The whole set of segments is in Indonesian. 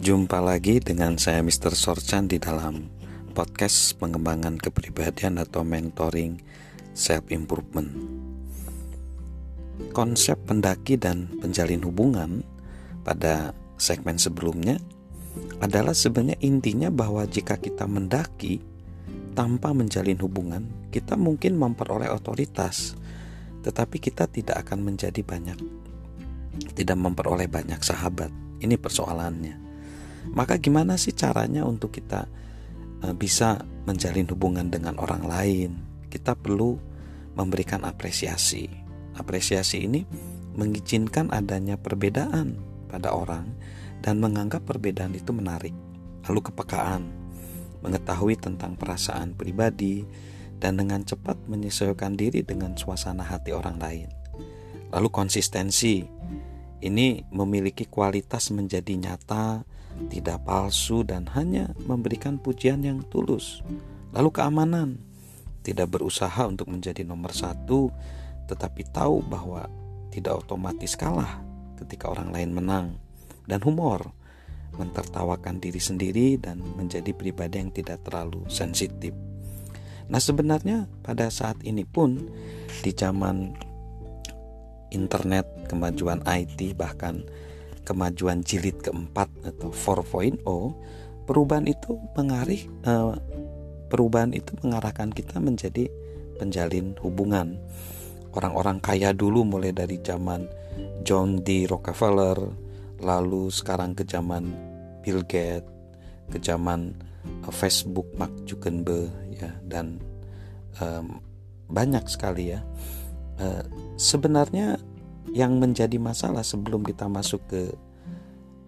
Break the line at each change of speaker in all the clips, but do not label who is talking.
Jumpa lagi dengan saya Mr. Sorchan di dalam podcast pengembangan kepribadian atau mentoring self improvement. Konsep pendaki dan penjalin hubungan pada segmen sebelumnya adalah sebenarnya intinya bahwa jika kita mendaki tanpa menjalin hubungan, kita mungkin memperoleh otoritas, tetapi kita tidak akan menjadi banyak tidak memperoleh banyak sahabat. Ini persoalannya. Maka gimana sih caranya untuk kita uh, bisa menjalin hubungan dengan orang lain? Kita perlu memberikan apresiasi. Apresiasi ini mengizinkan adanya perbedaan pada orang dan menganggap perbedaan itu menarik. Lalu kepekaan, mengetahui tentang perasaan pribadi dan dengan cepat menyesuaikan diri dengan suasana hati orang lain. Lalu konsistensi, ini memiliki kualitas menjadi nyata tidak palsu dan hanya memberikan pujian yang tulus. Lalu keamanan, tidak berusaha untuk menjadi nomor satu, tetapi tahu bahwa tidak otomatis kalah ketika orang lain menang. Dan humor, mentertawakan diri sendiri dan menjadi pribadi yang tidak terlalu sensitif. Nah sebenarnya pada saat ini pun di zaman internet, kemajuan IT bahkan kemajuan jilid keempat atau 4.0 perubahan itu mengarih uh, perubahan itu mengarahkan kita menjadi penjalin hubungan. Orang-orang kaya dulu mulai dari zaman John D. Rockefeller lalu sekarang ke zaman Bill Gates ke zaman uh, Facebook Mark Zuckerberg ya dan um, banyak sekali ya. Uh, sebenarnya yang menjadi masalah sebelum kita masuk ke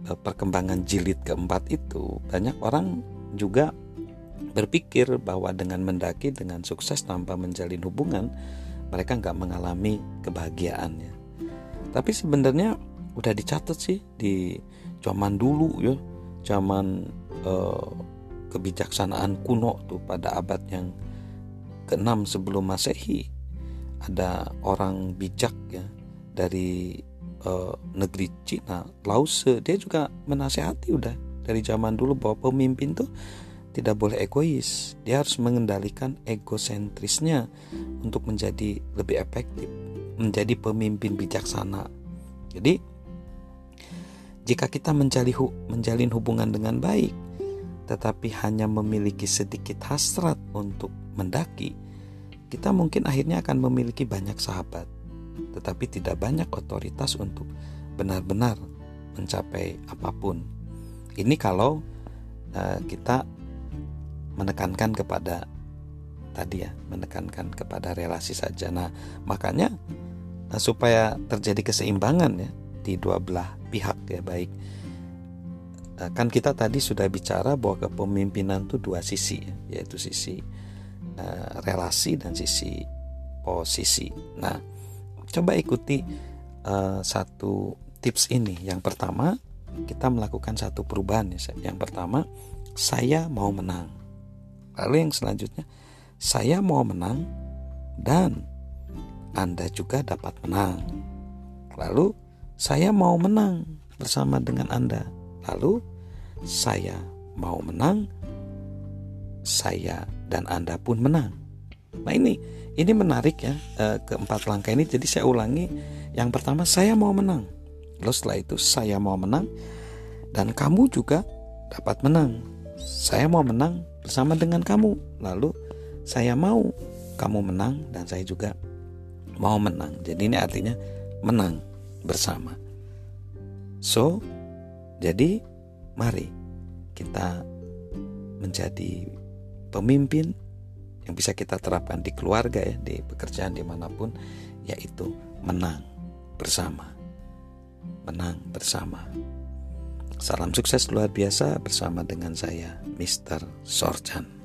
eh, perkembangan jilid keempat itu banyak orang juga berpikir bahwa dengan mendaki dengan sukses tanpa menjalin hubungan mereka nggak mengalami kebahagiaannya tapi sebenarnya udah dicatat sih di zaman dulu ya. Zaman eh, kebijaksanaan kuno tuh pada abad yang ke-6 sebelum masehi ada orang bijak ya dari uh, negeri Cina, Lause, dia juga menasehati udah dari zaman dulu bahwa pemimpin tuh tidak boleh egois. Dia harus mengendalikan egosentrisnya untuk menjadi lebih efektif, menjadi pemimpin bijaksana. Jadi jika kita menjali, menjalin hubungan dengan baik, tetapi hanya memiliki sedikit hasrat untuk mendaki, kita mungkin akhirnya akan memiliki banyak sahabat tetapi tidak banyak otoritas untuk benar-benar mencapai apa pun. Ini kalau uh, kita menekankan kepada tadi ya, menekankan kepada relasi saja. Nah, makanya nah, supaya terjadi keseimbangan ya di dua belah pihak ya baik uh, kan kita tadi sudah bicara bahwa kepemimpinan itu dua sisi ya, yaitu sisi uh, relasi dan sisi posisi. Nah, Coba ikuti uh, satu tips ini. Yang pertama, kita melakukan satu perubahan ya. Yang pertama, saya mau menang. Lalu yang selanjutnya, saya mau menang dan Anda juga dapat menang. Lalu saya mau menang bersama dengan Anda. Lalu saya mau menang, saya dan Anda pun menang. Nah ini ini menarik ya eh, keempat langkah ini. Jadi saya ulangi. Yang pertama saya mau menang. Lalu setelah itu saya mau menang dan kamu juga dapat menang. Saya mau menang bersama dengan kamu. Lalu saya mau kamu menang dan saya juga mau menang. Jadi ini artinya menang bersama. So, jadi mari kita menjadi pemimpin yang bisa kita terapkan di keluarga ya di pekerjaan di mana pun yaitu menang bersama menang bersama salam sukses luar biasa bersama dengan saya Mr. Sorjan